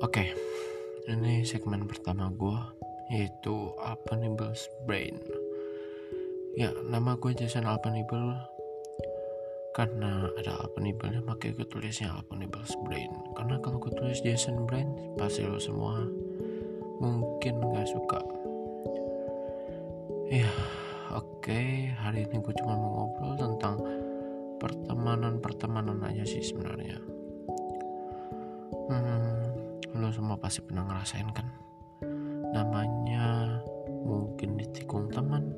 Oke, ini segmen pertama gue yaitu Alpenible's Brain. Ya, nama gue Jason Alpenibel karena ada Alpenibel makanya gue tulisnya Alpenible's Brain. Karena kalau gue tulis Jason Brain, pasti lo semua mungkin gak suka. Ya, oke, hari ini gue cuma mau ngobrol tentang pertemanan-pertemanan aja sih sebenarnya. Hmm, lo semua pasti pernah ngerasain kan? Namanya mungkin ditikung teman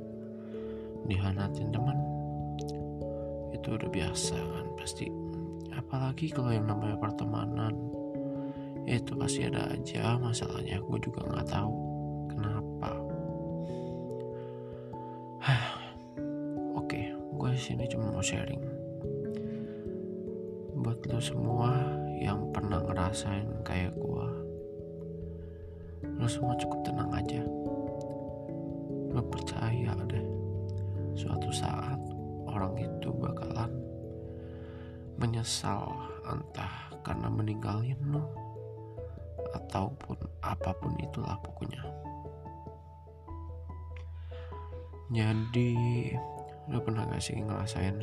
dihanatin teman. Itu udah biasa kan? Pasti apalagi kalau yang namanya pertemanan itu pasti ada aja. Masalahnya gue juga nggak tahu kenapa. Oke gue sini cuma mau sharing. Buat lo semua yang pernah ngerasain kayak gue lo semua cukup tenang aja. Lo percaya deh suatu saat orang itu bakalan menyesal entah karena meninggalin lo ataupun apa pun itulah pokoknya jadi lo pernah gak sih ngerasain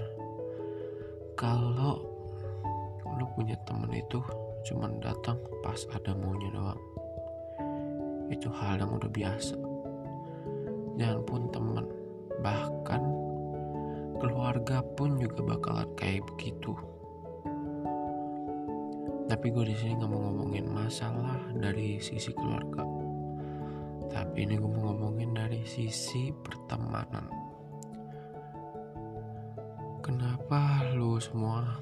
kalau lo punya temen itu cuman datang pas ada maunya doang itu hal yang udah biasa. Dan pun temen bahkan keluarga pun juga bakalan kayak begitu. Tapi gue di sini nggak mau ngomongin masalah dari sisi keluarga. Tapi ini gue mau ngomongin dari sisi pertemanan. Kenapa lu semua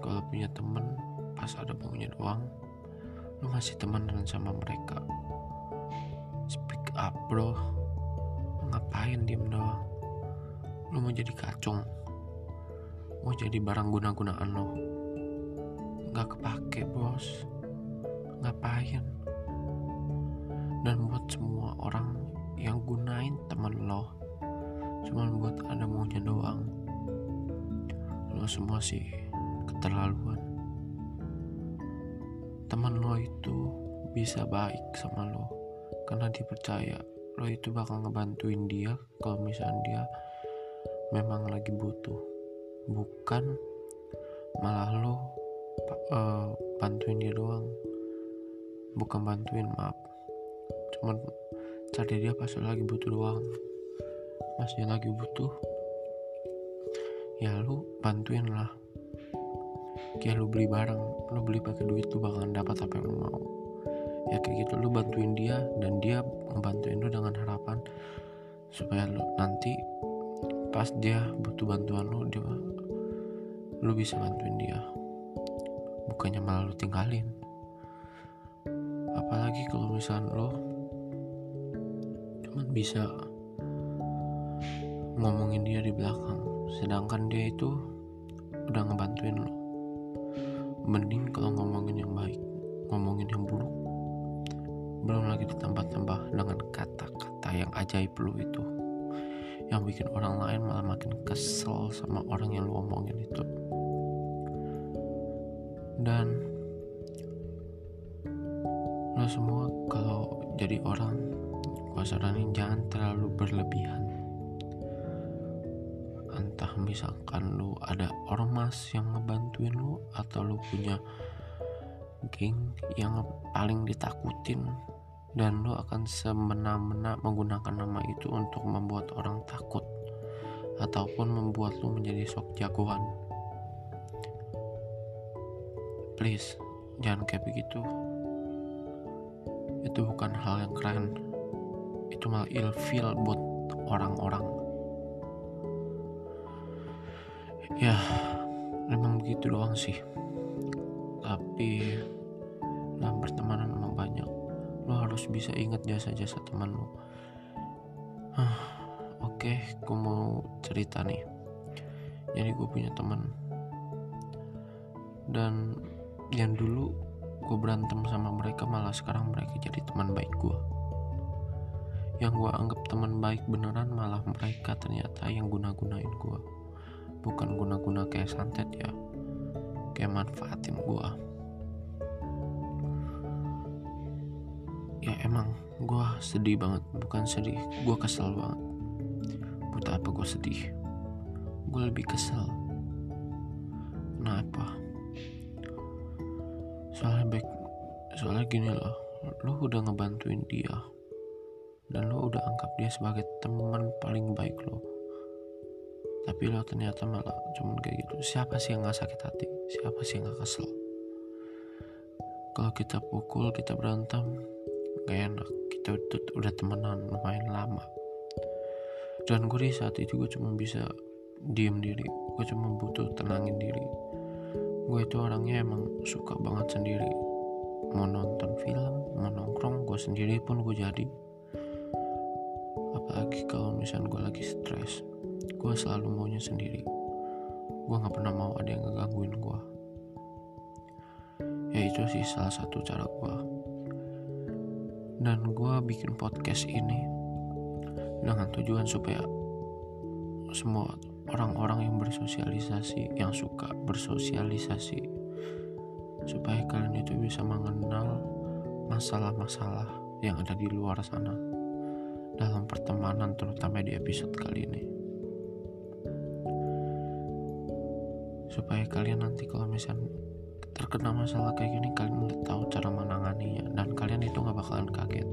kalau punya temen pas ada maunya doang lu masih temenan sama mereka up bro ngapain diem doang? Lu mau jadi kacung? Mau jadi barang guna-gunaan lo nggak kepake bos. Ngapain? Dan buat semua orang yang gunain temen lo cuma buat ada maunya doang. Lo semua sih keterlaluan. Teman lo itu bisa baik sama lo karena dipercaya lo itu bakal ngebantuin dia kalau misalnya dia memang lagi butuh. Bukan malah lo uh, bantuin dia doang. Bukan bantuin maaf. Cuman cari dia pas lo lagi butuh doang. Pas dia lagi butuh ya lu bantuin lah. Kayak lu beli barang lu beli pakai duit lu bakalan dapat apa yang lu mau ya kayak gitu. Lu bantuin dia dan dia ngebantuin lu dengan harapan supaya lu nanti pas dia butuh bantuan lu dia lu bisa bantuin dia. Bukannya malah lu tinggalin. Apalagi kalau misalnya lu cuman bisa ngomongin dia di belakang. Sedangkan dia itu udah ngebantuin lo mending kalau ngomongin yang baik ngomongin yang buruk belum lagi ditambah-tambah dengan kata-kata yang ajaib lu itu. Yang bikin orang lain malah makin kesel sama orang yang lu omongin itu. Dan lo semua kalau jadi orang gue saranin jangan terlalu berlebihan. Entah misalkan lu ada ormas yang ngebantuin lu atau lu punya geng yang paling ditakutin dan lu akan semena-mena menggunakan nama itu untuk membuat orang takut ataupun membuat lu menjadi sok jagoan. Please jangan kayak begitu. Itu bukan hal yang keren. Itu malah ilfeel buat orang-orang. Ya memang begitu doang sih. Tapi dalam pertemanan memang banyak lo harus bisa ingat jasa-jasa teman lo. Huh, oke okay, gue mau cerita nih. Jadi gue punya teman. Dan yang dulu gue berantem sama mereka malah sekarang mereka jadi teman baik gue yang gue anggap teman baik beneran malah mereka ternyata yang guna-gunain gue bukan guna-guna kayak santet ya kayak manfaatin gue ya emang gue sedih banget. Bukan sedih gue kesel banget. Buat apa gue sedih? Gue lebih kesel. Kenapa? Soalnya baik soalnya gini loh. Lo udah ngebantuin dia. Dan lo udah anggap dia sebagai teman paling baik lo tapi lo ternyata malah cuman kayak gitu. Siapa sih yang gak sakit hati? Siapa sih yang gak kesel? Kalau kita pukul kita berantem gak enak kita udah temenan lumayan lama. Dan gue di saat itu gue cuma bisa diem diri gue cuma butuh tenangin diri. Gue itu orangnya emang suka banget sendiri. Mau nonton film mau nongkrong gue sendiri pun gue jadi. Apalagi kalau misalnya gue lagi stres gue selalu maunya sendiri. Gue nggak pernah mau ada yang ngegangguin gue ya itu sih salah satu cara gue dan gue bikin podcast ini dengan tujuan supaya semua orang-orang yang bersosialisasi yang suka bersosialisasi supaya kalian itu bisa mengenal masalah-masalah yang ada di luar sana dalam pertemanan terutama di episode kali ini. Supaya kalian nanti kalau misalnya terkena masalah kayak gini kalian udah tahu cara menanganinya dan kalian itu nggak bakalan kaget.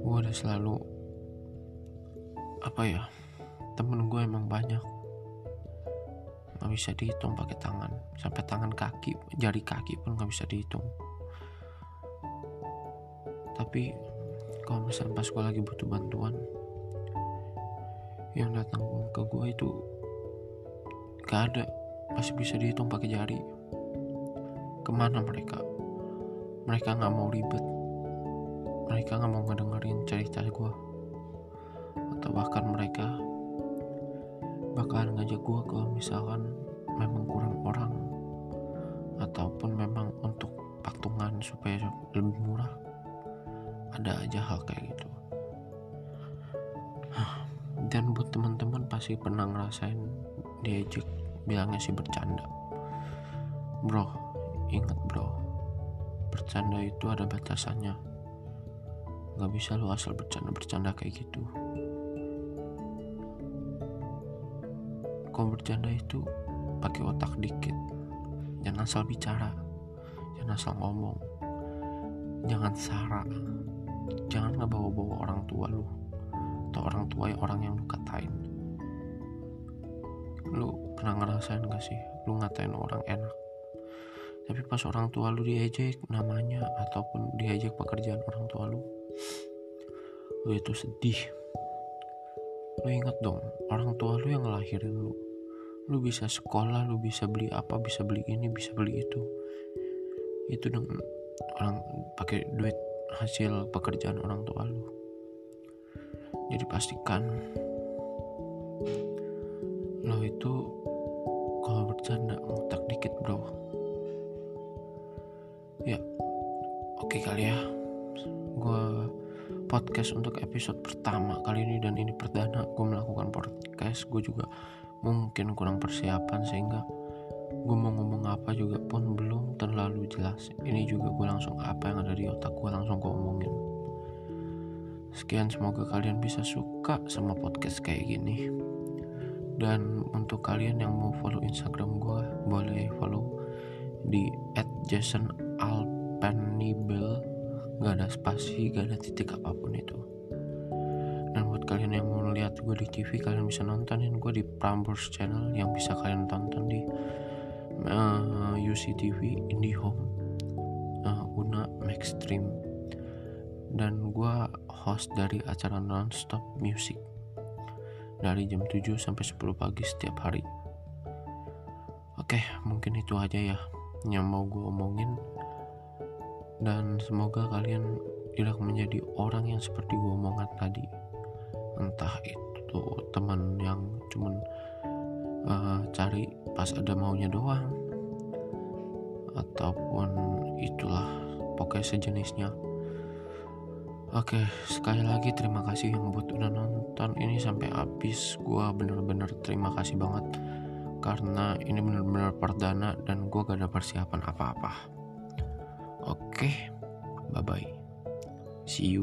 Gue udah selalu apa ya temen gue emang banyak. Nggak bisa dihitung pakai tangan sampai tangan kaki jari kaki pun nggak bisa dihitung. Tapi kalau misalnya pas gue lagi butuh bantuan yang datang ke gue itu gak ada masih bisa dihitung pakai jari. Ke mana mereka? Mereka nggak mau ribet. Mereka nggak mau ngedengerin cerita gue atau bahkan mereka bakalan ngajak gue kalau misalkan memang kurang orang. Ataupun memang untuk patungan supaya lebih murah. Ada aja hal kayak gitu. Dan buat teman-teman pasti pernah ngerasain diajak bilangnya sih bercanda. Bro inget bro. Bercanda itu ada batasannya. Nggak bisa lo asal bercanda-bercanda kayak gitu. Kalau bercanda itu pakai otak dikit. Jangan asal bicara. Jangan asal ngomong. Jangan sara. Jangan nggak bawa-bawa orang tua lu. Atau orang tua yang orang yang lu katain. Lu pernah ngerasain gak sih lu ngatain orang enak? Tapi pas orang tua lu diejek namanya ataupun diejek pekerjaan orang tua lu lu itu sedih. Lu ingat dong orang tua lu yang ngelahirin lu. Lu bisa sekolah lu bisa beli apa bisa beli ini bisa beli itu. Itu dengan orang pakai duit hasil pekerjaan orang tua lu. Jadi pastikan lo itu kalau bercanda ngutak dikit bro. Ya oke okay kali ya. Gue podcast untuk episode pertama kali ini dan ini perdana. Gue melakukan podcast. Gue juga mungkin kurang persiapan sehingga gue mau ngomong apa juga pun belum terlalu jelas. Ini juga gue langsung apa yang ada di otak gue langsung gue omongin. Sekian semoga kalian bisa suka sama podcast kayak gini dan untuk kalian yang mau follow instagram gue boleh follow di @jasonalpenibel. Gak ada spasi gak ada titik apa pun itu. Dan buat kalian yang mau lihat gue di TV kalian bisa nontonin gue di Prambors Channel yang bisa kalian tonton di uh, UCTV IndiHome uh, Una Maxstream. Dan gue host dari acara Nonstop Music dari jam 7 sampai 10 pagi setiap hari. Oke, mungkin itu aja ya yang mau gue omongin. Dan semoga kalian tidak menjadi orang yang seperti gue omongan tadi. Entah itu teman yang cuman uh, cari pas ada maunya doang ataupun itulah pokoknya sejenisnya Oke, sekali lagi terima kasih yang buat udah nonton ini sampai habis. Gua bener-bener terima kasih banget karena ini bener-bener perdana dan gua gak ada persiapan apa-apa. Oke, bye bye. See you.